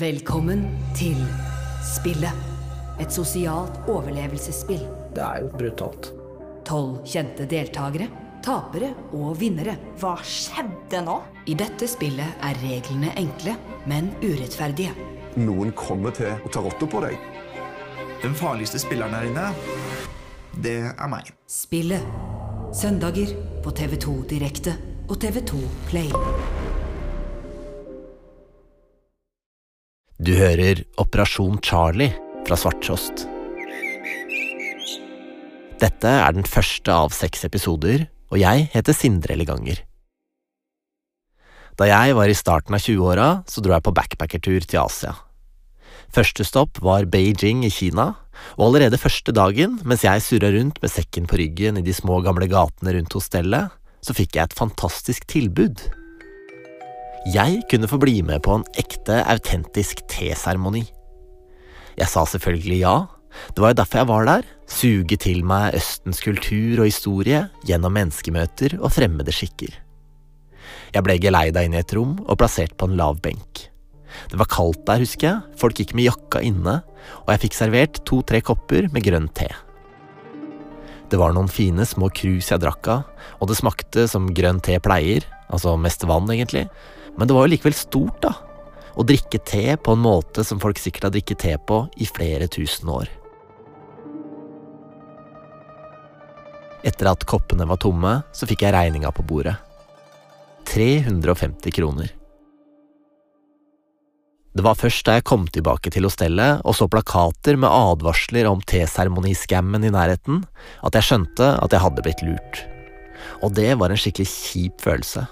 Velkommen til spillet. Et sosialt overlevelsesspill. Det er jo brutalt. Tolv kjente deltakere, tapere og vinnere. Hva skjedde nå? I dette spillet er reglene enkle, men urettferdige. Noen kommer til å ta rotta på deg. Den farligste spilleren her inne, det er meg. Spillet. Søndager på TV2 Direkte og TV2 Play. Du hører Operasjon Charlie fra Svarttrost. Dette er den første av seks episoder, og jeg heter Sindre Leganger. Da jeg var i starten av 20-åra, så dro jeg på backpackertur til Asia. Første stopp var Beijing i Kina, og allerede første dagen, mens jeg surra rundt med sekken på ryggen i de små, gamle gatene rundt hostellet, så fikk jeg et fantastisk tilbud. Jeg kunne få bli med på en ekte, autentisk teseremoni. Jeg sa selvfølgelig ja, det var jo derfor jeg var der, suge til meg Østens kultur og historie gjennom menneskemøter og fremmede skikker. Jeg ble geleida inn i et rom og plassert på en lav benk. Det var kaldt der, husker jeg, folk gikk med jakka inne, og jeg fikk servert to–tre kopper med grønn te. Det var noen fine små krus jeg drakk av, og det smakte som grønn te pleier, altså mest vann, egentlig, men det var jo likevel stort, da. Å drikke te på en måte som folk sikkert har drikket te på i flere tusen år. Etter at koppene var tomme, så fikk jeg regninga på bordet. 350 kroner. Det var først da jeg kom tilbake til hostellet og så plakater med advarsler om teseremoniscammen i nærheten, at jeg skjønte at jeg hadde blitt lurt. Og det var en skikkelig kjip følelse.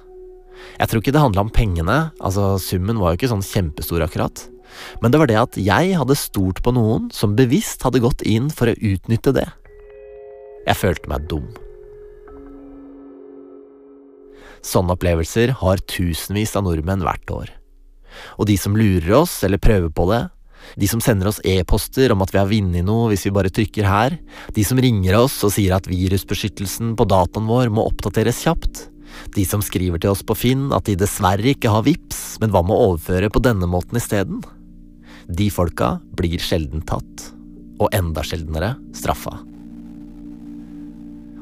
Jeg tror ikke det handla om pengene, altså summen var jo ikke sånn kjempestor akkurat, men det var det at jeg hadde stolt på noen som bevisst hadde gått inn for å utnytte det. Jeg følte meg dum. Sånne opplevelser har tusenvis av nordmenn hvert år. Og de som lurer oss eller prøver på det, de som sender oss e-poster om at vi har vunnet noe hvis vi bare trykker her, de som ringer oss og sier at virusbeskyttelsen på dataen vår må oppdateres kjapt, de som skriver til oss på Finn at de dessverre ikke har VIPS, men hva med å overføre på denne måten isteden? De folka blir sjelden tatt, og enda sjeldnere straffa.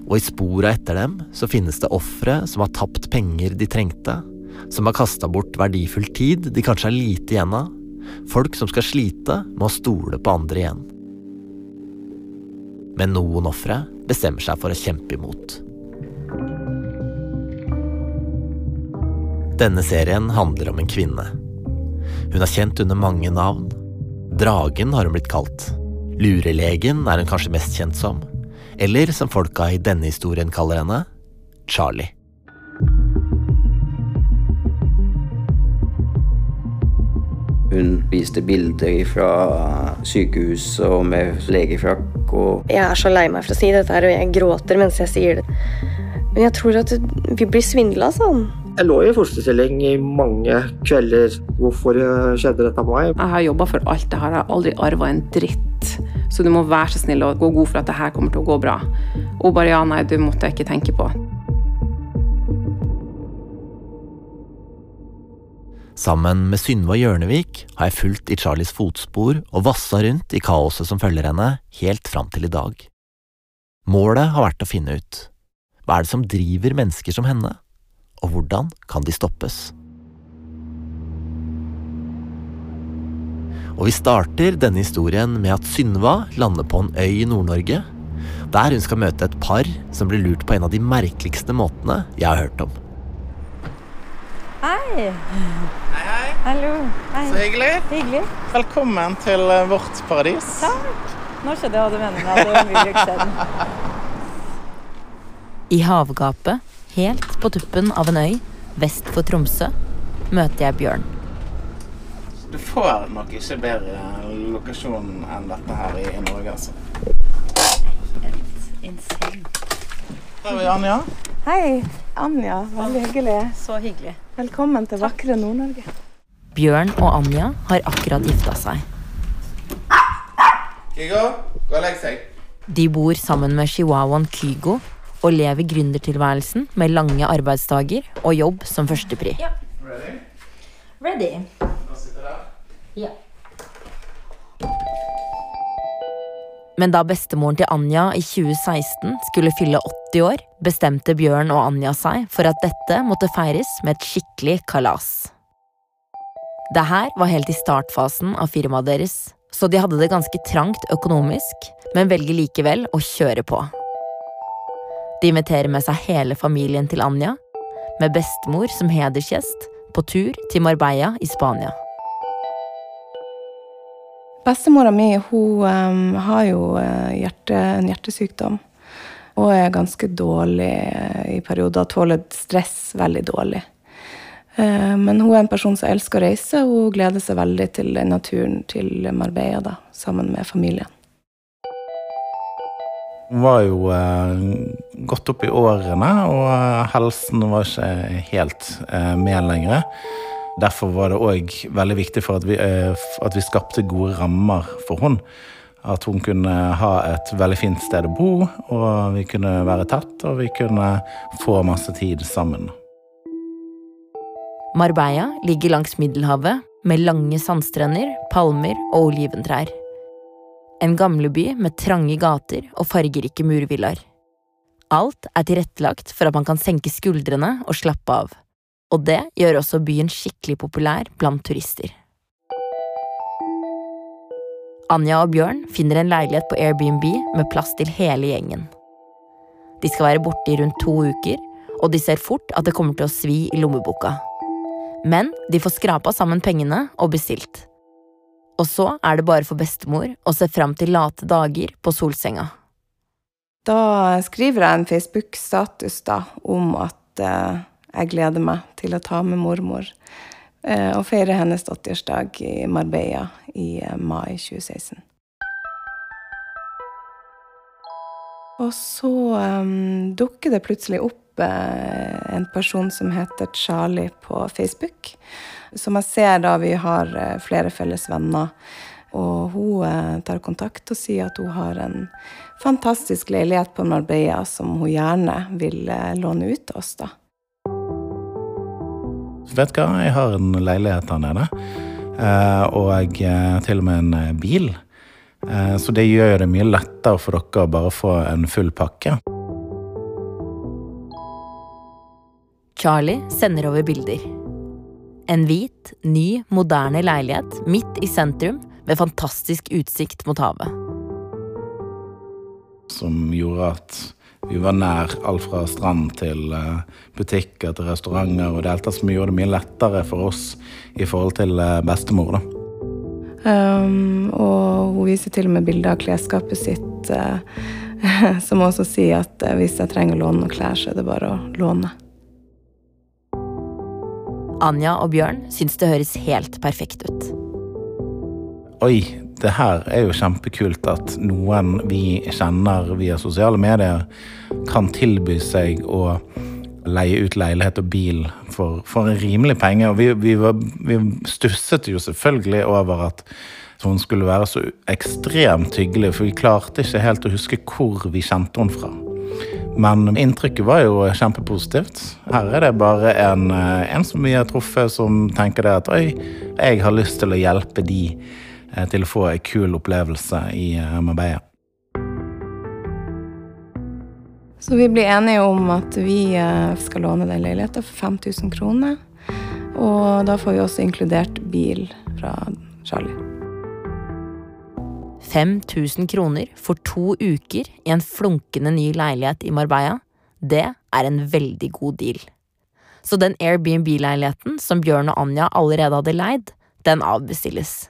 Og i spora etter dem så finnes det ofre som har tapt penger de trengte, som har kasta bort verdifull tid de kanskje har lite igjen av, folk som skal slite med å stole på andre igjen. Men noen ofre bestemmer seg for å kjempe imot. Denne serien handler om en kvinne. Hun er kjent under mange navn. Dragen har hun blitt kalt. Lurelegen er hun kanskje mest kjent som. Eller som folka i denne historien kaller henne, Charlie. Hun viste bilder fra sykehuset og med legefrakk og Jeg er så lei meg for å si dette her, og jeg gråter mens jeg sier det. Men jeg tror at vi blir svindla sånn. Jeg lå i fosterstilling i mange kvelder. Hvorfor skjedde dette med meg? Jeg har jobba for alt. Jeg har aldri arva en dritt. Så du må være så snill og gå god for at det her kommer til å gå bra. Og bare ja, nei, du måtte jeg ikke tenke på. Sammen med Synva Hjørnevik har jeg fulgt i Charlies fotspor og vassa rundt i kaoset som følger henne, helt fram til i dag. Målet har vært å finne ut hva er det som driver mennesker som henne, og hvordan kan de stoppes? Og vi starter denne historien med at Synva lander på en øy i Nord-Norge, der hun skal møte et par som blir lurt på en av de merkeligste måtene jeg har hørt om. Hei. Hei, hei. Hallo. Hei. Så hyggelig. Hyggelig. Velkommen til eh, vårt paradis. Takk. Nå skjønner jeg hva du mener med at det var mye gleden. I havgapet, helt på tuppen av en øy vest for Tromsø, møter jeg Bjørn. Du får nok ikke bedre lokasjon enn dette her i, Norge, altså. Her er vi Anja. Hei, Anja. Veldig hyggelig. Så hyggelig. Velkommen til vakre Nord-Norge. Bjørn og Anja har akkurat gifta seg. Kygo, gå og legg seg. De bor sammen med chihuahuaen Kygo og lever gründertilværelsen med lange arbeidsdager og jobb som førstepri. Ja. Ready? Ready. Nå sitter der. Ja. Men da bestemoren til Anja i 2016 skulle fylle 80 år, bestemte Bjørn og Anja seg for at dette måtte feires med et skikkelig kalas. Det her var helt i startfasen av firmaet deres, så de hadde det ganske trangt økonomisk, men velger likevel å kjøre på. De inviterer med seg hele familien til Anja, med bestemor som hedersgjest, på tur til Marbella i Spania. Bestemora mi hun har jo uh, hjerte, en hjertesykdom. Og er ganske dårlig uh, i perioder. Tåler stress veldig dårlig. Uh, men hun er en person som elsker å reise, og hun gleder seg veldig til naturen til Marbella da, sammen med familien. Hun var jo godt opp i årene, og helsen var ikke helt med lenger. Derfor var det òg veldig viktig for at vi, eh, at vi, skapte gode rammer for henne. At hun kunne ha et veldig fint sted å bo, og vi kunne være tett, og vi kunne få masse tid sammen. Marbella ligger langs Middelhavet med lange sandstrender, palmer og oliventrær. En gamleby med trange gater og fargerike murvillaer. Alt er tilrettelagt for at man kan senke skuldrene og slappe av og det gjør også byen skikkelig populær blant turister. Anja og Bjørn finner en leilighet på Airbnb med plass til hele gjengen. De skal være borte i rundt to uker, og de ser fort at det kommer til å svi i lommeboka. Men de får skrapa sammen pengene og bestilt. Og så er det bare for bestemor å se fram til late dager på solsenga. Da skriver jeg en Facebook-status om at uh jeg gleder meg til å ta med mormor eh, og feire hennes 80-årsdag i Marbella i eh, mai 2016. Og så um, dukker det plutselig opp uh, en person som heter Charlie på Facebook. Som jeg ser da vi har uh, flere felles venner. Og hun uh, tar kontakt og sier at hun har en fantastisk leilighet på Marbella som hun gjerne vil låne ut til oss. da. Vet du hva, jeg har en leilighet der nede. Eh, og eh, til og med en eh, bil. Så det gjør jo det mye lettere for dere å bare få en full pakke. Charlie sender over bilder. En hvit, ny, moderne leilighet midt i sentrum med fantastisk utsikt mot havet. Som gjorde at vi var nær alt fra strand til eh, butikker til restauranter, og det som gjorde det mye lettere for oss i forhold til eh, bestemor. da. Um, og hun viser til og med bilder av klesskapet sitt, uh, som også sier at hvis jeg trenger å låne noen klær, så er det bare å låne. Anja og Bjørn syns det høres helt perfekt ut. Oi, det her er jo kjempekult at noen vi kjenner via sosiale medier, kan tilby seg å leie ut leilighet og bil for, for en rimelig penge. Og vi, vi, var, vi, stusset jo selvfølgelig over at hun skulle være så ekstremt hyggelig, for vi klarte ikke helt å huske hvor vi kjente henne fra. Men inntrykket var jo kjempepositivt. Her er det bare en, en som vi har truffet, som tenker det at oi, jeg har lyst til å hjelpe de Eh, til å få ei kul opplevelse i eh, Marbella. Så vi blir enige om at vi eh, skal låne den leiligheten for 5000 kroner. Og da får vi også inkludert bil fra Charlie. 5000 kroner for to uker i en flunkende ny leilighet i Marbella, det er en veldig god deal. Så den Airbnb-leiligheten som Bjørn og Anja allerede hadde leid, den avbestilles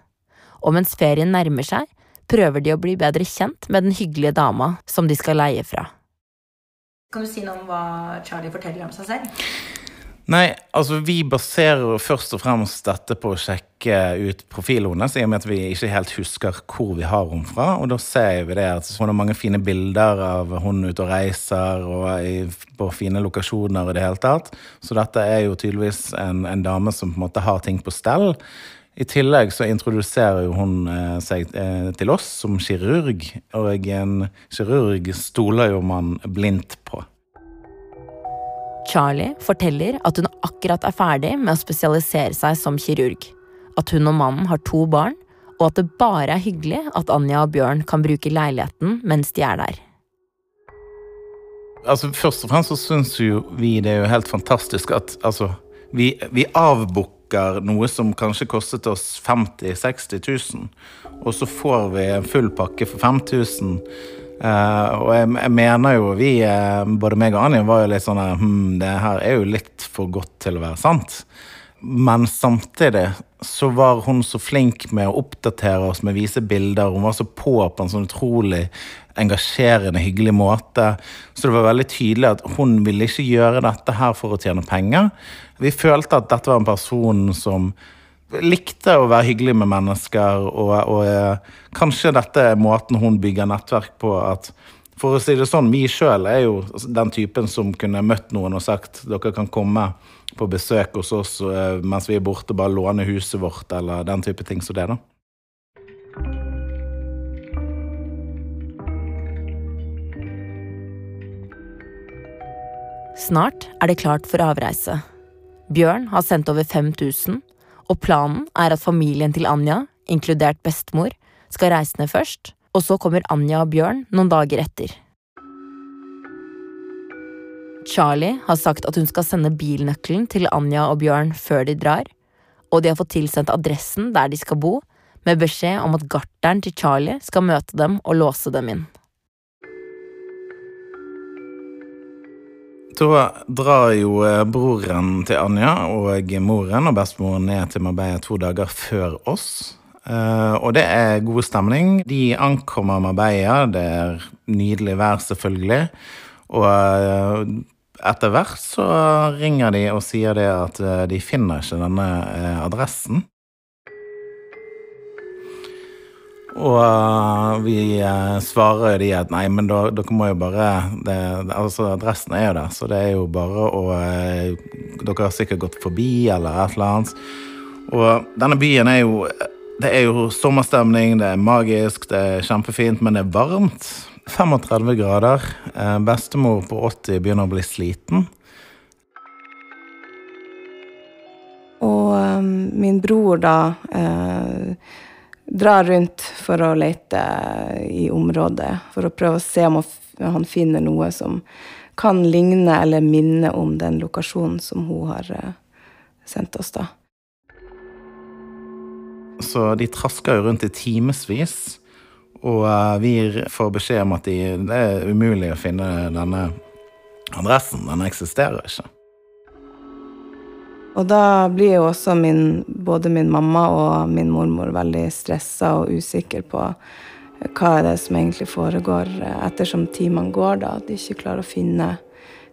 og mens ferien nærmer seg, prøver de å bli bedre kjent med den hyggelige dama som de skal leie fra. Kan du si noe om hva Charlie forteller om seg selv? Nei, altså vi baserer først og fremst dette på å sjekke ut profilen hennes, i og med at vi ikke helt husker hvor vi har henne fra. Og da ser vi det at hun har mange fine bilder av hun ute og reiser og på fine lokasjoner i det hele tatt. Så dette er jo tydeligvis en, en dame som på en måte har ting på stell. I tillegg så introduserer hun eh, seg eh, til oss som kirurg, og en kirurg stoler jo man blindt på. Charlie forteller at hun akkurat er ferdig med å spesialisere seg som kirurg. At hun og mannen har to barn, og at det bare er hyggelig at Anja og Bjørn kan bruke leiligheten mens de er der. Altså, Først og fremst så syns jo vi det er jo helt fantastisk at altså, vi, vi avbooker noe som kanskje kostet oss 50 000-60 000, og så får vi en full pakke for 5000. Uh, og jeg, jeg, mener jo vi, uh, både meg og Anja, var jo litt sånn hm, det her er jo litt for godt til å være sant. Men samtidig så var hun så flink med å oppdatere oss med å vise bilder. Hun var så på på en sånn utrolig engasjerende, hyggelig måte. Så det var veldig tydelig at hun ville ikke gjøre dette her for å tjene penger. Vi følte at dette var en person som likte å være hyggelig med mennesker, og, og eh, kanskje dette er måten hun bygger nettverk på. at for å si det sånn, Vi sjøl er jo den typen som kunne møtt noen og sagt dere kan komme på besøk hos oss eh, mens vi er borte, bare låne huset vårt, eller den type ting som det. da. Snart er det klart for avreise. Bjørn har sendt over 5000, og planen er at familien til Anja, inkludert bestemor, skal reise ned først, og så kommer Anja og Bjørn noen dager etter. Charlie har sagt at hun skal sende bilnøkkelen til Anja og Bjørn før de drar, og de har fått tilsendt adressen der de skal bo, med beskjed om at garteren til Charlie skal møte dem og låse dem inn. Da drar jo eh, broren til Anja og moren og bestemoren ned til Marbella to dager før oss. Uh, og det er god stemning. De ankommer Marbella, det er nydelig vær, selvfølgelig. Og uh, etter hvert så ringer de og sier det at de finner ikke denne adressen. Og uh, vi uh, svarer de at nei, men da, dere må jo bare det, Altså, adressen er jo der, så det er jo bare å uh, Dere har sikkert gått forbi eller et eller annet. Og denne byen er jo Det er jo sommerstemning, det er magisk, det er kjempefint, men det er varmt. 35 grader. bestemor på 80 begynner å bli sliten. Og min bror, da drar rundt for å lete i området. For å prøve å se om han finner noe som kan ligne eller minne om den lokasjonen som hun har eh, sendt oss, da. Så de trasker jo rundt i timevis. Og eh, vi får beskjed om at de, det er umulig å finne denne adressen. Den eksisterer ikke. Og da blir jo også min, både min mamma og min mormor veldig stressa og usikker på hva er det som egentlig foregår, ettersom timene går, da, at de ikke klarer å finne,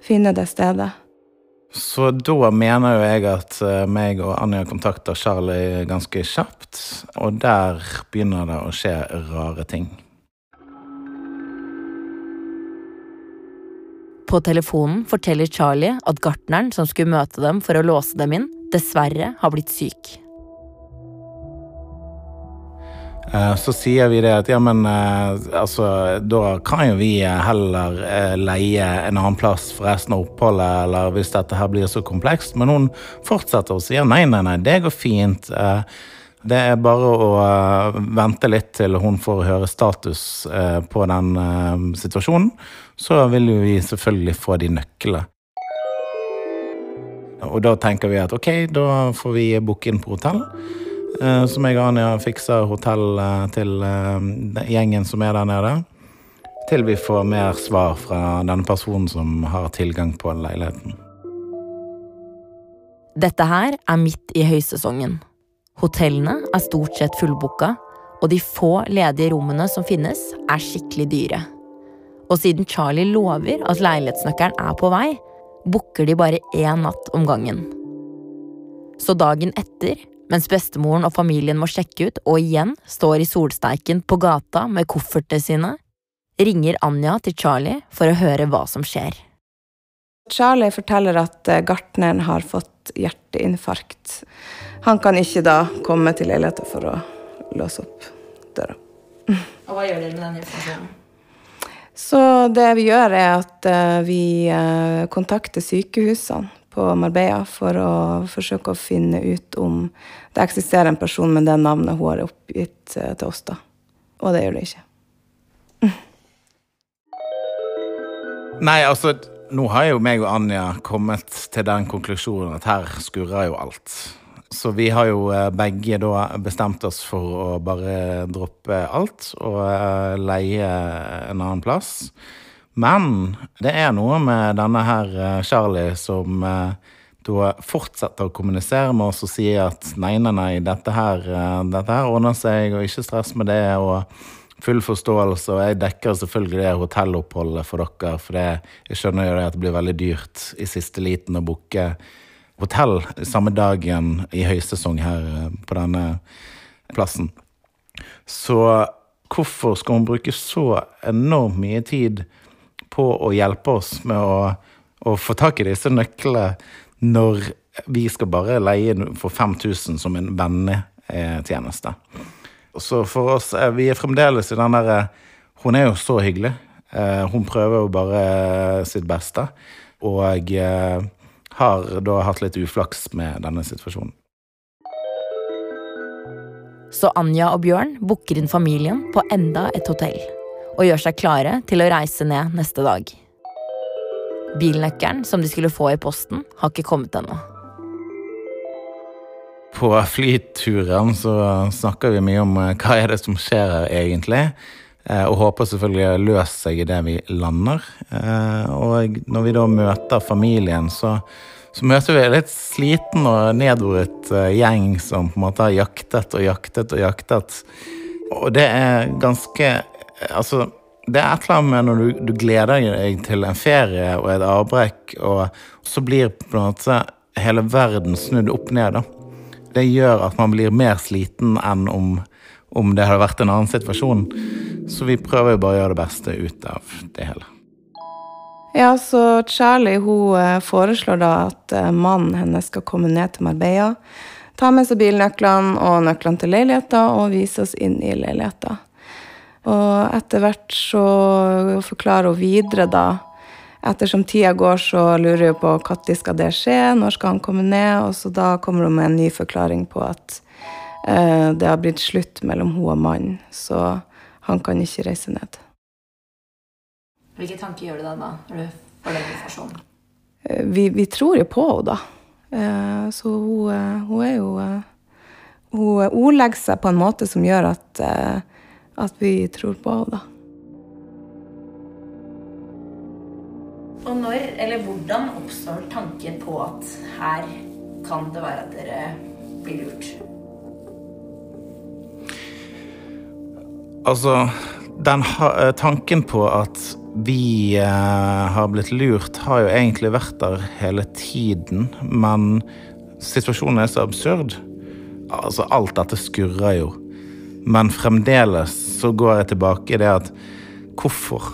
finne det stedet. Så da mener jo jeg at eh, meg og Anja kontakter Charlie ganske kjapt, og der begynner det å skje rare ting. På telefonen forteller Charlie at gartneren som skulle møte dem for å låse dem inn, dessverre har blitt syk. Eh, så sier vi det at ja, men eh, altså, da kan jo vi heller eh, leie en annen plass for resten av oppholdet, eller hvis dette her blir så komplekst. Men hun fortsetter og sier nei, nei, nei, det går fint. Det er bare å vente litt til hun får høre status på den situasjonen så vil jo vi selvfølgelig få de nøklene. Og da tenker vi at ok, da får vi booke inn på hotell. Eh, så meg og Anja fikser hotell eh, til eh, gjengen som er der nede. Til vi får mer svar fra denne personen som har tilgang på leiligheten. Dette her er midt i høysesongen. Hotellene er stort sett fullbooka, og de få ledige rommene som finnes, er skikkelig dyre. Og siden Charlie lover at leilighetsnøkkelen er på vei, booker de bare én natt om gangen. Så dagen etter, mens bestemoren og familien må sjekke ut og igjen står i solsteiken på gata med koffertene sine, ringer Anja til Charlie for å høre hva som skjer. Charlie forteller at gartneren har fått hjerteinfarkt. Han kan ikke da komme til leiligheten for å låse opp døra. Og hva gjør dere med den informasjonen? Så det vi gjør, er at eh, vi eh, kontakter sykehusene på Marbella for å forsøke å finne ut om det eksisterer en person med det navnet hun har oppgitt eh, til oss. da. Og det gjør det ikke. Nei, altså, nå har jo meg og Anja kommet til den konklusjonen at her skurrer jo alt. Så vi har jo eh, begge da bestemt oss for å bare droppe alt og eh, leie en annen plass. Men det er noe med denne her eh, Charlie som da fortsetter å kommunisere med oss og sier at nei, nei, nei, dette her, dette her ordner seg, og ikke stress med det. og full forståelse, og jeg dekker selvfølgelig det hotelloppholdet for dere. For det, jeg skjønner jo det at det blir veldig dyrt i siste liten å booke hotell samme dagen i høysesong her eh, på denne plassen. Så hvorfor skal hun bruke så enormt mye tid på å hjelpe oss med å, å få tak i disse nøklene når vi skal bare leie for 5000 som en vennetjeneste? Så for oss Vi er fremdeles i den derre Hun er jo så hyggelig. Eh, hun prøver jo bare sitt beste. Og eh, har da hatt litt uflaks med denne situasjonen. Så Anja og Bjørn booker inn familien på enda et hotell. Og gjør seg klare til å reise ned neste dag. Bilnøkkelen som de skulle få i posten, har ikke kommet ennå. På flyturen så snakker vi mye om eh, hva er det som skjer her egentlig. Eh, og håper selvfølgelig å løse seg i det vi lander. Eh, og når vi da møter familien, så, så møter vi en litt sliten og nedroet gjeng som på en måte har jaktet og jaktet og jaktet. Og det er ganske Altså, det er et eller annet med når du, du gleder deg til en ferie og et avbrekk, og så blir på en måte hele verden snudd opp ned, da det gjør at man blir mer sliten enn om, om det hadde vært en annen situasjon. Så vi prøver jo bare å gjøre det beste ut av det hele. Ja, så Charlie hun eh, foreslår da at eh, mannen hennes skal komme ned til Marbella, ta med seg bilnøklene og nøklene til leiligheten og vise oss inn i leiligheten. Og etter hvert så forklarer hun videre da ettersom tida går, så lurer hun på når skal det skje, når skal han komme ned? Og så da kommer hun med en ny forklaring på at det har blitt slutt mellom hun og mannen, så han kan ikke reise ned. Hvilke tanker gjør du deg da, når du får den informasjonen? Eh, vi, vi, tror jo på henne, da. Eh, så hun, eh, hun, er jo eh, Hun ordlegger seg på en måte som gjør at, eh, at vi tror på henne, da. Og når, eller hvordan oppstår tanken på at her kan det være at dere blir lurt? Altså, den eh, tanken på at vi eh, har blitt lurt, har jo egentlig vært der hele tiden. Men situasjonen er så absurd. Altså, alt dette skurrer jo. Men fremdeles så går jeg tilbake i det at hvorfor?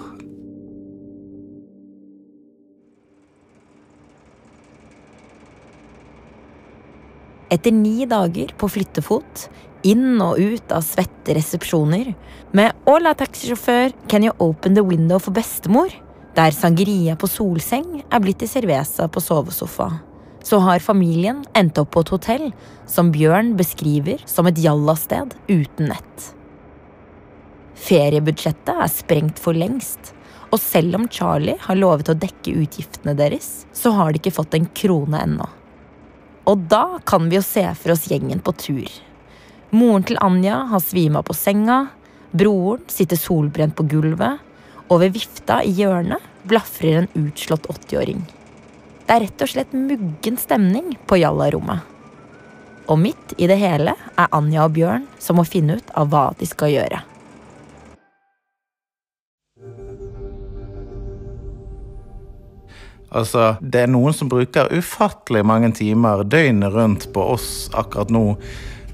Etter ni dager på flyttefot, inn og ut av svette resepsjoner, med 'Hola, taxisjåfør, can you open the window for bestemor?' der sangeria på solseng er blitt til cerveza på sovesofa, så har familien endt opp på et hotell som Bjørn beskriver som et jallasted uten nett. Feriebudsjettet er sprengt for lengst, og selv om Charlie har lovet å dekke utgiftene deres, så har de ikke fått en krone ennå. Og da kan vi jo se for oss gjengen på tur. Moren til Anja har svima på senga, broren sitter solbrent på gulvet, og ved vifta i hjørnet blafrer en utslått 80-åring. Det er rett og slett muggen stemning på Jalla-rommet. Og midt i det hele er Anja og Bjørn som må finne ut av hva de skal gjøre. Altså, det er noen som bruker ufattelig mange timer døgnet rundt på oss akkurat nå.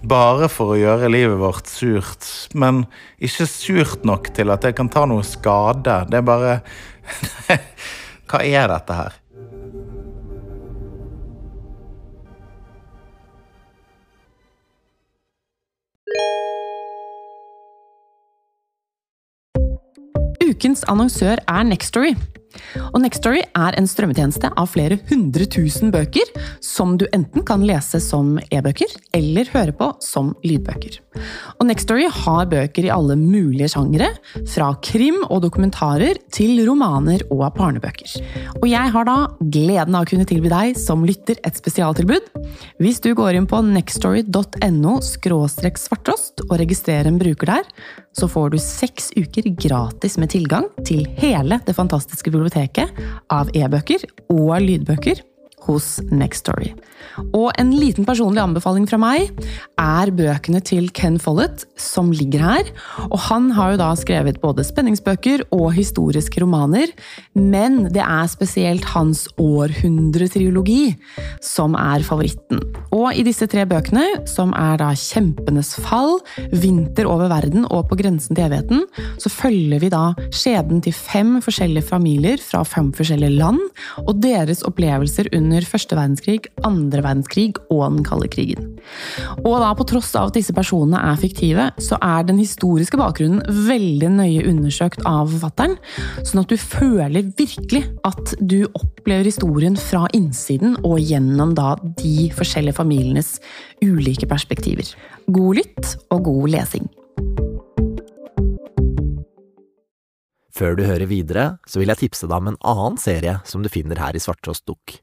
Bare for å gjøre livet vårt surt. Men ikke surt nok til at jeg kan ta noe skade. Det er bare Hva er dette her? ukens annonsør er Nextory. Og Nextory er en strømmetjeneste av flere hundre tusen bøker, som du enten kan lese som e-bøker eller høre på som lydbøker. Og Nextory har bøker i alle mulige sjangere, fra krim og dokumentarer til romaner og barnebøker. Og jeg har da gleden av å kunne tilby deg som lytter et spesialtilbud. Hvis du går inn på nextory.no svartrost og registrerer en bruker der, så får du seks uker gratis med tilgang til hele det fantastiske biblioteket av e-bøker og lydbøker hos Nextory. Og en liten personlig anbefaling fra meg er bøkene til Ken Follett, som ligger her. Og han har jo da skrevet både spenningsbøker og historiske romaner, men det er spesielt hans århundretriologi som er favoritten. Og i disse tre bøkene, som er da Kjempenes fall, Vinter over verden og På grensen til evigheten, så følger vi da skjebnen til fem forskjellige familier fra fem forskjellige land, og deres opplevelser under første verdenskrig, andre verdenskrig og den kalde krigen. Og da på tross av at disse personene er fiktive, så er den historiske bakgrunnen veldig nøye undersøkt av forfatteren, sånn at du føler virkelig at du opplever historien fra innsiden og gjennom da de forskjellige familienes ulike perspektiver. God lytt og god lesing. Før du hører videre, så vil jeg tipse deg om en annen serie som du finner her i Svarttrost Dukk.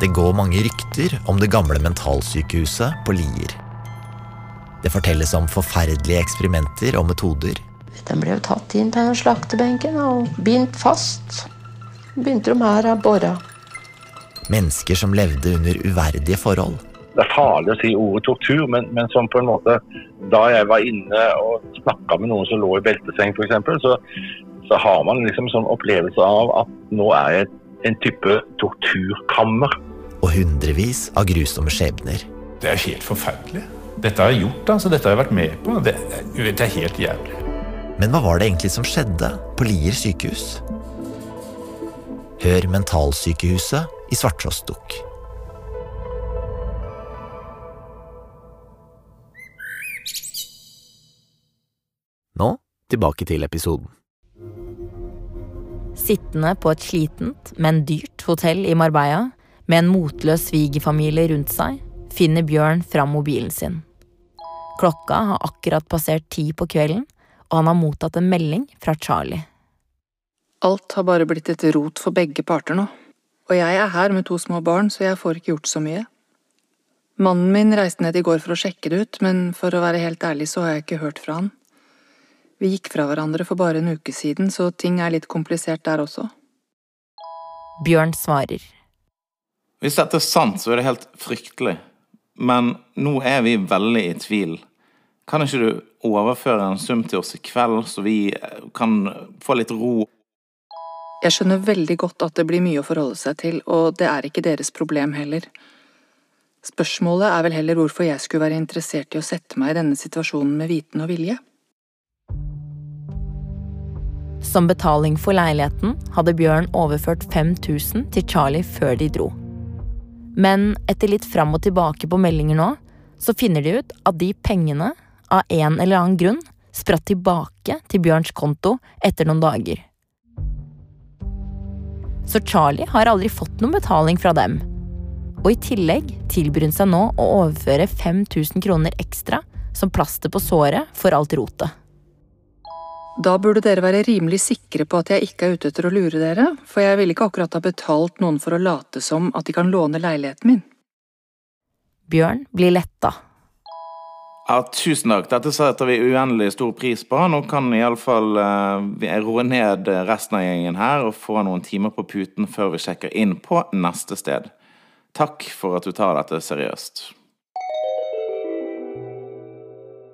Det går mange rykter om det gamle mentalsykehuset på Lier. Det fortelles om forferdelige eksperimenter og metoder. Den ble jo tatt inn på den slaktebenken og bindt fast. Begynte de her å bore. Mennesker som levde under uverdige forhold. Det er farlig å si ordet tortur, men, men som på en måte Da jeg var inne og snakka med noen som lå i belteseng f.eks., så, så har man liksom sånn opplevelse av at nå er jeg en type torturkammer. Og hundrevis av grusomme skjebner. Det er helt forferdelig. Dette har jeg gjort, altså. Dette har jeg vært med på. Det, det er helt jævlig. Men hva var det egentlig som skjedde på Lier sykehus? Hør Mentalsykehuset i Svarttrost Dukk. Nå tilbake til episoden. Sittende på et slitent, men dyrt hotell i Marbella, med en motløs svigerfamilie rundt seg, finner Bjørn fram mobilen sin. Klokka har akkurat passert ti på kvelden, og han har mottatt en melding fra Charlie. Alt har bare blitt et rot for begge parter nå, og jeg er her med to små barn, så jeg får ikke gjort så mye. Mannen min reiste ned i går for å sjekke det ut, men for å være helt ærlig så har jeg ikke hørt fra han. Vi gikk fra hverandre for bare en uke siden, så ting er litt komplisert der også. Bjørn svarer. Hvis dette er sant, så er det helt fryktelig. Men nå er vi veldig i tvil. Kan ikke du overføre en sum til oss i kveld, så vi kan få litt ro? Jeg skjønner veldig godt at det blir mye å forholde seg til, og det er ikke deres problem heller. Spørsmålet er vel heller hvorfor jeg skulle være interessert i å sette meg i denne situasjonen med viten og vilje. Som betaling for leiligheten hadde Bjørn overført 5000 til Charlie før de dro. Men etter litt fram og tilbake på meldinger nå, så finner de ut at de pengene, av en eller annen grunn, spratt tilbake til Bjørns konto etter noen dager. Så Charlie har aldri fått noen betaling fra dem. Og i tillegg tilbyr hun seg nå å overføre 5000 kroner ekstra som plaster på såret for alt rotet. Da burde dere være rimelig sikre på at jeg ikke er ute etter å lure dere, for jeg ville ikke akkurat ha betalt noen for å late som at de kan låne leiligheten min. Bjørn blir letta. Ja, tusen takk. Dette setter vi uendelig stor pris på. Nå kan iallfall uh, roe ned resten av gjengen her og få noen timer på puten før vi sjekker inn på neste sted. Takk for at du tar dette seriøst.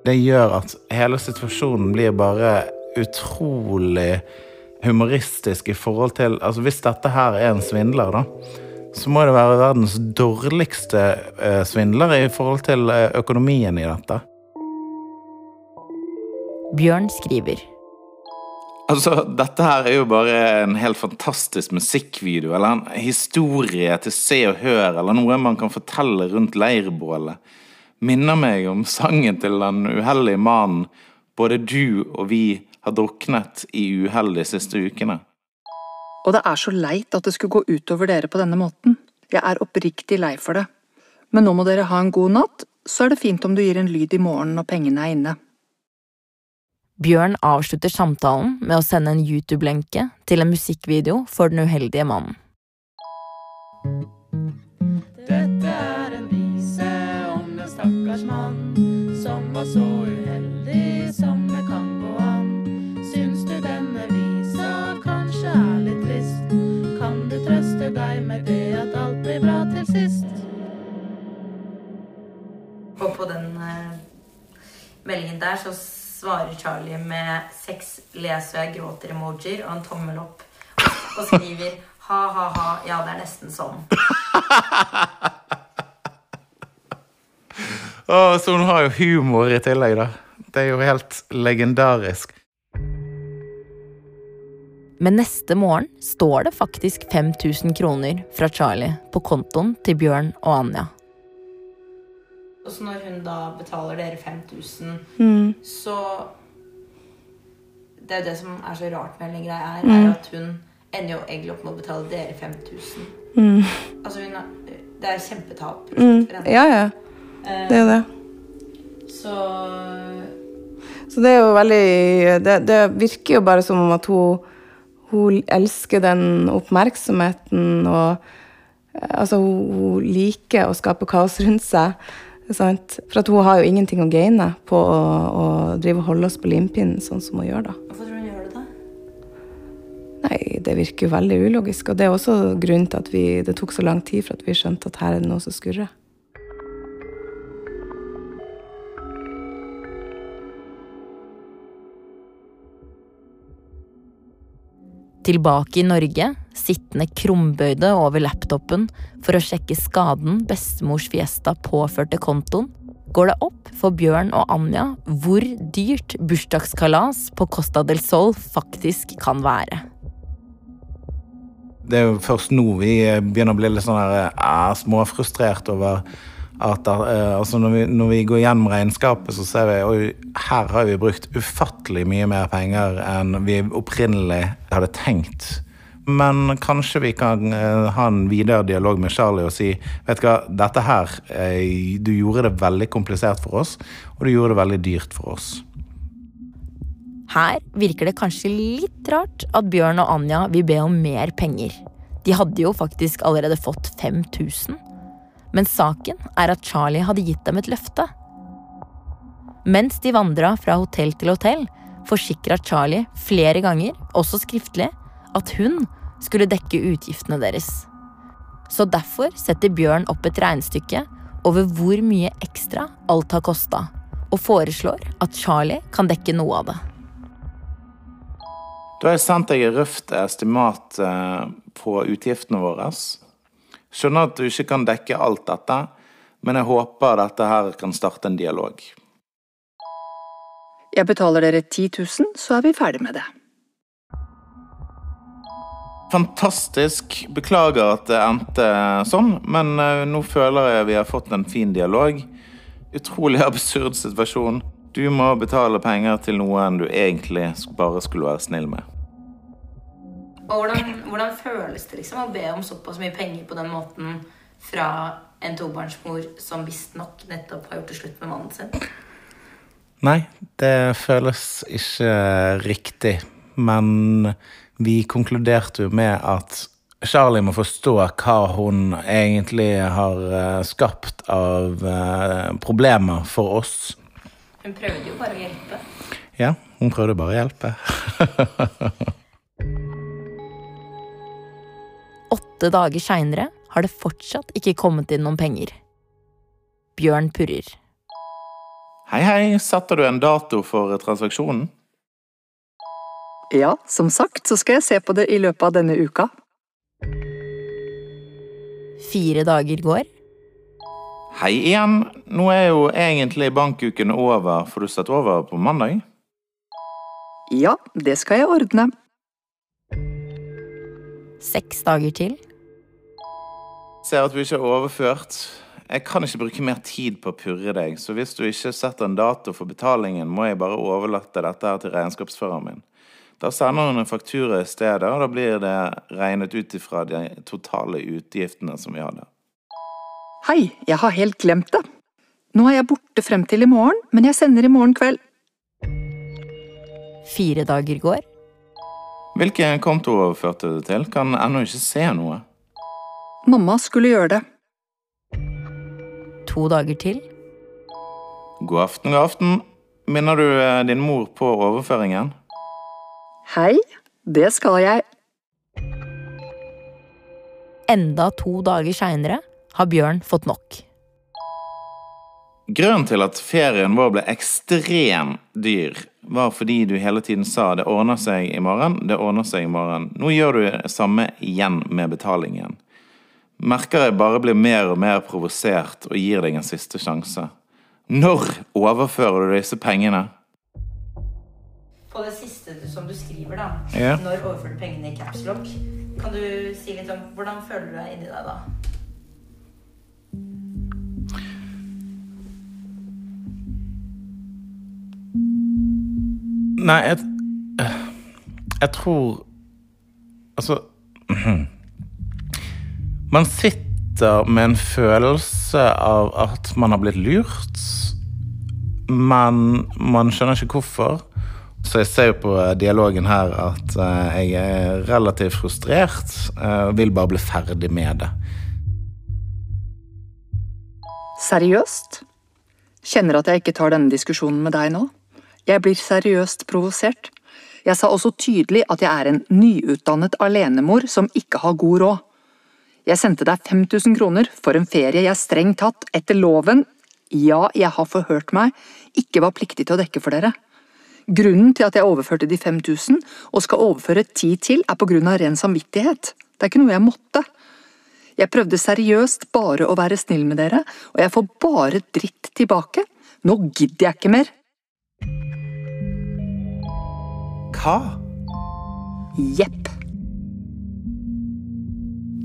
Det gjør at hele situasjonen blir bare utrolig humoristisk i forhold til Altså, hvis dette her er en svindler, da, så må det være verdens dårligste eh, svindler i forhold til eh, økonomien i dette. Bjørn skriver. Altså, dette her er jo bare en helt fantastisk musikkvideo, eller en historie til se og hør, eller noe man kan fortelle rundt leirbålet. Minner meg om sangen til den uheldige mannen både du og vi har druknet i uhell de siste ukene. Og det er så leit at det skulle gå utover dere på denne måten. Jeg er oppriktig lei for det. Men nå må dere ha en god natt, så er det fint om du gir en lyd i morgen når pengene er inne. Bjørn avslutter samtalen med å sende en YouTube-lenke til en musikkvideo for Den uheldige mannen. Dette er en vise om den stakkars mann som var så uheldig Og på den eh, meldingen der så svarer Charlie med seks leser og jeg gråter-emojier og en tommel opp. Og skriver ha-ha-ha, ja, det er nesten sånn. oh, så hun har jo humor i tillegg, da. Det er jo helt legendarisk. Men neste morgen står det faktisk 5000 kroner fra Charlie på kontoen til Bjørn og Anja. Og så når hun da betaler dere 5000, Mm. så Det er jo det som er så rart med hele greia her, Mm. er at hun ender jo egentlig opp med å betale dere 5000. Mm. Altså hun har, Det er kjempetap. Mm. Ja, ja. Eh, Det er det. Så Så det er jo veldig Det, det virker jo bare som om at hun, hun elsker den oppmerksomheten og eh, Altså, hun, hun liker å skape kaos rundt seg. Sant? For at hun har jo ingenting å gaine på å, å drive og holde oss på limpinnen sånn som hun gjør, da. Hvorfor tror du hun gjør det, da? Nei, det virker jo veldig ulogisk. Og det er også grunnen til at vi, det tok så lang tid for at vi skjønte at her er det noe som skurrer. Tilbake i Norge, sittende krumbøyde over laptopen for å sjekke skaden bestemors Fiesta påførte kontoen, går det opp for Bjørn og Anja hvor dyrt bursdagskalas på Costa del Sol faktisk kan være. Det er jo først nå vi begynner å bli litt sånn her, småfrustrert over at eh, altså når, vi, når vi går gjennom regnskapet, så ser vi at her har vi brukt ufattelig mye mer penger enn vi opprinnelig hadde tenkt. Men kanskje vi kan eh, ha en videre dialog med Charlie og si vet du hva, dette her eh, Du gjorde det veldig komplisert for oss, og du gjorde det veldig dyrt for oss. Her virker det kanskje litt rart at Bjørn og Anja vil be om mer penger. De hadde jo faktisk allerede fått 5000. Men saken er at Charlie hadde gitt dem et løfte. Mens de vandra fra hotell til hotell, forsikra Charlie flere ganger, også skriftlig, at hun skulle dekke utgiftene deres. Så derfor setter Bjørn opp et regnestykke over hvor mye ekstra alt har kosta, og foreslår at Charlie kan dekke noe av det. Da har jeg sendt deg et røft estimat eh, på utgiftene våre. Skjønner at du ikke kan dekke alt dette, men jeg håper dette her kan starte en dialog. Jeg betaler dere 10 000, så er vi ferdig med det. Fantastisk. Beklager at det endte sånn, men eh, nå føler jeg vi har fått en fin dialog. Utrolig absurd situasjon. Du må betale penger til noen du egentlig bare skulle være snill med. Og hvordan, hvordan føles det liksom å be om såpass mye penger på den måten fra en tobarnsmor som visstnok nettopp har gjort det slutt med mannen sin? Nei, det føles ikke riktig. Men vi konkluderte jo med at Charlie må forstå hva hun egentlig har eh, skapt av eh, problemer for oss. Hun prøvde jo bare å hjelpe. Ja, hun prøvde bare å hjelpe. Åtte dager seinere har det fortsatt ikke kommet inn noen penger. Bjørn purrer. Hei, hei, setter du en dato for transaksjonen? Ja, som sagt så skal jeg se på det i løpet av denne uka. Fire dager går. Hei igjen. Nå er jo egentlig bankuken over. Får du sett over på mandag? Ja, det skal jeg ordne. Seks dager til. Ser at du ikke har overført. jeg kan ikke bruke mer tid på å purre deg, så hvis du ikke setter en dato for betalingen, må jeg bare overlate dette her til regnskapsføreren min. Da sender hun en faktura i stedet, og da blir det regnet ut ifra de totale utgiftene som vi hadde. Hei, jeg har helt glemt det. Nå er jeg borte frem til i morgen, men jeg sender i morgen kveld. Fire dager går. Hvilken konto overførte du til? Kan ennå ikke se noe. Mamma skulle gjøre det. To dager til. God aften, god aften. Minner du eh, din mor på overføringen? Hei, det skal jeg. Enda to dager seinere har Bjørn fått nok. Grunnen til at ferien vår ble ekstrem dyr, var fordi du hele tiden sa 'det ordner seg i morgen', 'det ordner seg i morgen'. Nå gjør du det samme igjen med betalingen. Merker jeg bare blir mer og mer provosert og gir deg en siste sjanse. Når overfører du disse pengene? På det siste som du skriver, da, Ja. når du pengene i capslock, kan du si litt om hvordan føler du deg inni deg da? Nei, jeg, jeg tror Altså Man sitter med en følelse av at man har blitt lurt, men man skjønner ikke hvorfor. Så jeg ser jo på dialogen her at eh, jeg er relativt frustrert eh, og vil bare bli ferdig med det. Seriøst? Kjenner at jeg ikke tar denne diskusjonen med deg nå. Jeg blir seriøst provosert. Jeg sa også tydelig at jeg er en nyutdannet alenemor som ikke har god råd. Jeg sendte deg 5000 kroner for en ferie jeg strengt tatt, etter loven, ja, jeg har forhørt meg, ikke var pliktig til å dekke for dere. Grunnen til at jeg overførte de 5000, og skal overføre ti til, er på grunn av ren samvittighet. Det er ikke noe jeg måtte. Jeg prøvde seriøst bare å være snill med dere, og jeg får bare dritt tilbake. Nå gidder jeg ikke mer. Hva? Jepp.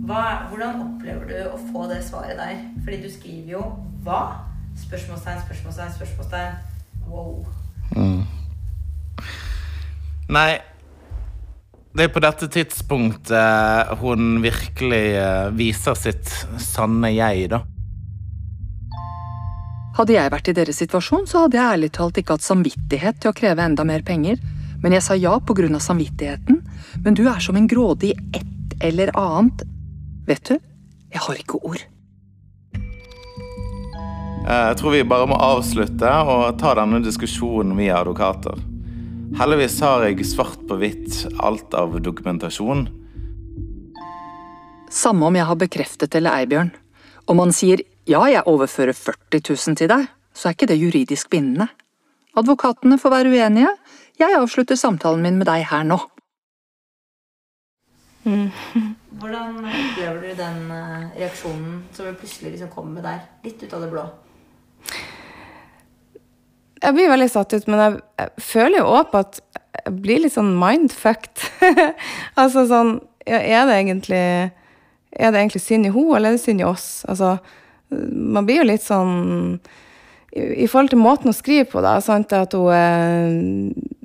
Hva, hvordan opplever du å få det svaret der? Fordi du skriver jo 'hva?' Spørsmålstegn, spørsmålstegn, spørsmålstegn. Wow. Nei, det er på dette tidspunktet hun virkelig eh, viser sitt sanne jeg, da. Hadde jeg vært i deres situasjon, så hadde jeg ærlig talt ikke hatt samvittighet til å kreve enda mer penger. Men jeg sa ja av samvittigheten. Men du er som en grådig ett eller annet. Vet du, jeg har ikke ord. Eh, Jeg tror vi bare må avslutte og ta denne diskusjonen via advokater. Heldigvis har jeg svart på hvitt alt av dokumentasjon. Samme om jeg har bekreftet eller ei, Bjørn. Om han sier ja, jeg overfører 40 000 til deg, så er ikke det juridisk bindende. Advokatene får være uenige. Jeg avslutter samtalen min med deg her nå. Hvordan opplever du den eh, reaksjonen som plutselig liksom kommer der? Litt ut av det blå. Jeg blir veldig satt ut, men jeg, jeg føler jo òg på at jeg blir litt sånn mindfucked. altså sånn ja, Er det egentlig Er det egentlig synd i henne, eller er det synd i oss? Altså, man blir jo litt sånn I, i forhold til måten hun skriver på, da, sant, at hun er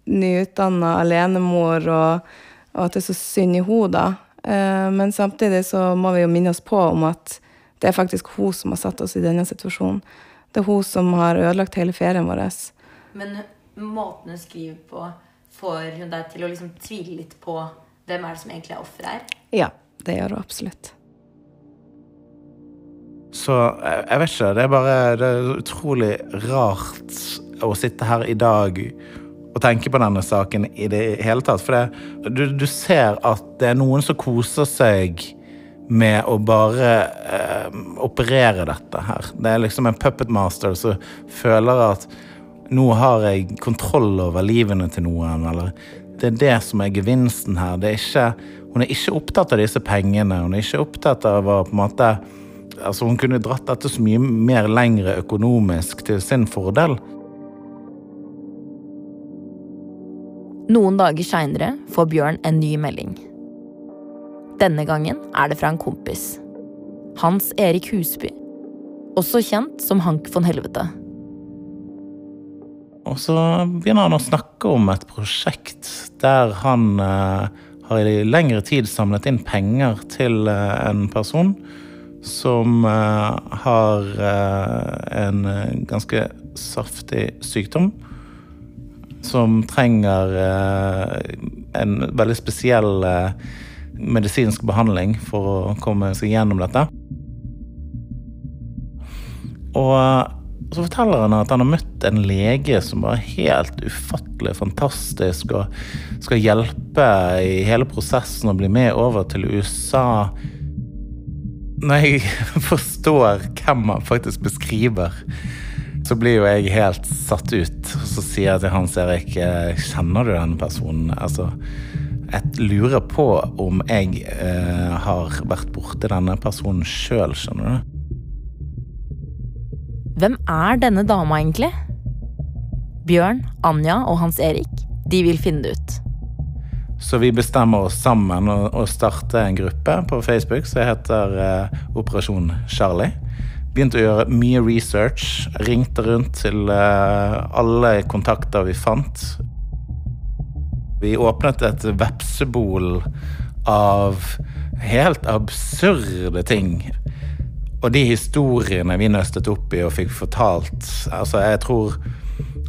nyutdanna alenemor, og, og at det er så synd i henne, da. Eh, men samtidig så må vi jo minne oss på om at det er faktisk hun som har satt oss i denne situasjonen. Det er hun som har ødelagt hele ferien vår. Men måten hun skriver på, får hun deg til å liksom tvile litt på hvem er det som egentlig er offeret her? Ja, det gjør hun absolutt. Så jeg, jeg vet ikke. Det er bare det er utrolig rart å sitte her i dag og tenke på denne saken i det hele tatt. For det, du, du ser at det er noen som koser seg med å bare eh, operere dette her. Det er liksom en puppet master som føler at nå har jeg kontroll over livene til noen, eller det er det som er gevinsten her. Er ikke, hun er ikke opptatt av disse pengene. Hun er ikke opptatt av å på en måte Altså, hun kunne dratt dette så mye mer lengre økonomisk til sin fordel. Noen dager seinere får Bjørn en ny melding. Denne gangen er det fra en kompis. Hans Erik Husby. også kjent som Hank von Helvete. Og så begynner han å snakke om et prosjekt der han eh, har i lengre tid samlet inn penger til eh, en person som eh, har eh, en eh, ganske saftig sykdom. Som trenger eh, en veldig spesiell eh, medisinsk behandling for å komme seg gjennom dette. Og så forteller han at han har møtt en lege som var helt ufattelig fantastisk og skal hjelpe i hele prosessen og bli med over til USA. Når jeg forstår hvem han faktisk beskriver, så blir jo jeg helt satt ut. Så sier jeg til Hans Erik kjenner du denne personen? Altså, jeg lurer på om jeg eh, har vært borti denne personen sjøl, skjønner du. Hvem er denne dama egentlig? Bjørn, Anja og Hans Erik, de vil finne det ut. Så vi bestemmer oss sammen å, å starte en gruppe på Facebook som heter eh, Operasjon Charlie. Begynte å gjøre mye research. Ringte rundt til eh, alle kontakter vi fant. Vi åpnet et vepsebol av helt absurde ting. Og de historiene vi nøstet opp i og fikk fortalt Altså, jeg tror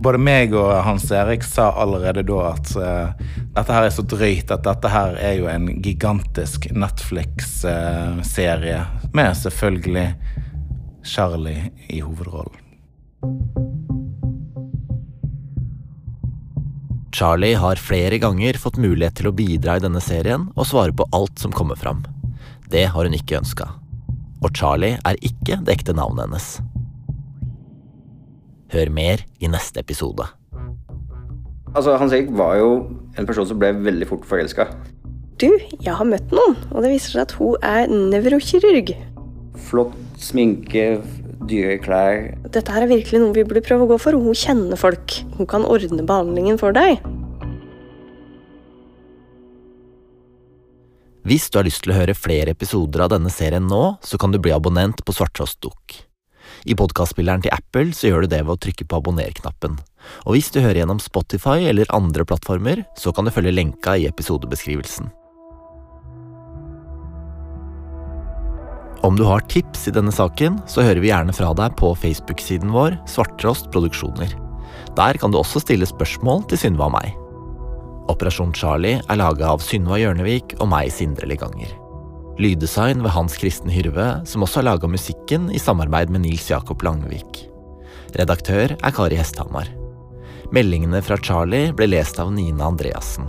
både meg og Hans Erik sa allerede da at uh, dette her er så drøyt at dette her er jo en gigantisk Netflix-serie uh, med selvfølgelig Charlie i hovedrollen. Charlie har flere ganger fått mulighet til å bidra i denne serien og svare på alt som kommer fram. Det har hun ikke ønska. Og Charlie er ikke det ekte navnet hennes. Hør mer i neste episode. Altså, Hans Erik var jo en person som ble veldig fort forelska. Du, jeg har møtt noen, og det viser seg at hun er nevrokirurg. Flott sminke, dyre klær. Dette her er virkelig noe vi burde prøve å gå for. Hun kjenner folk. Hun kan ordne behandlingen for deg. Hvis du har lyst til å høre flere episoder av denne serien nå, så kan du bli abonnent på Svarttrost Dukk. I podkastspilleren til Apple så gjør du det ved å trykke på abonner-knappen. Og hvis du hører gjennom Spotify eller andre plattformer, så kan du følge lenka i episodebeskrivelsen. Om du har tips i denne saken, så hører vi gjerne fra deg på Facebook-siden vår Svarttrost Produksjoner. Der kan du også stille spørsmål til Synva og meg. Operasjon Charlie er laga av Synva Hjørnevik og meg, Sindre Leganger. Lyddesign ved Hans Kristen Hyrve, som også har laga musikken i samarbeid med Nils Jakob Langvik. Redaktør er Kari Hesthamar. Meldingene fra Charlie ble lest av Nina Andreassen.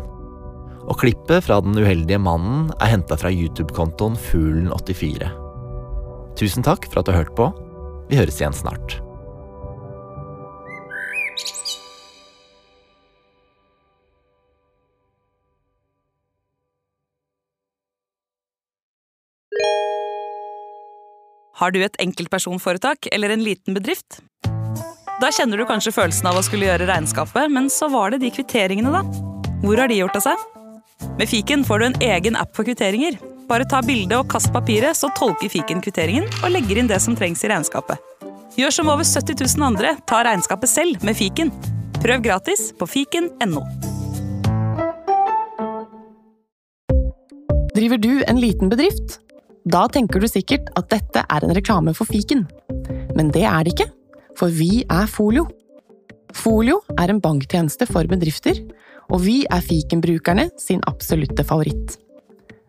Og klippet fra Den uheldige mannen er henta fra YouTube-kontoen Fuglen84. Tusen takk for at du har hørt på. Vi høres igjen snart. Har du et enkeltpersonforetak eller en liten bedrift? Da kjenner du kanskje følelsen av å skulle gjøre regnskapet, men så var det de kvitteringene, da. Hvor har de gjort av seg? Med fiken får du en egen app for kvitteringer. Bare ta bilde og kast papiret, så tolker fiken kvitteringen og legger inn det som trengs i regnskapet. Gjør som over 70 000 andre, ta regnskapet selv med fiken. Prøv gratis på fiken.no. Driver du en liten bedrift? Da tenker du sikkert at dette er en reklame for fiken. Men det er det ikke, for vi er Folio. Folio er en banktjeneste for bedrifter, og vi er fikenbrukerne sin absolutte favoritt.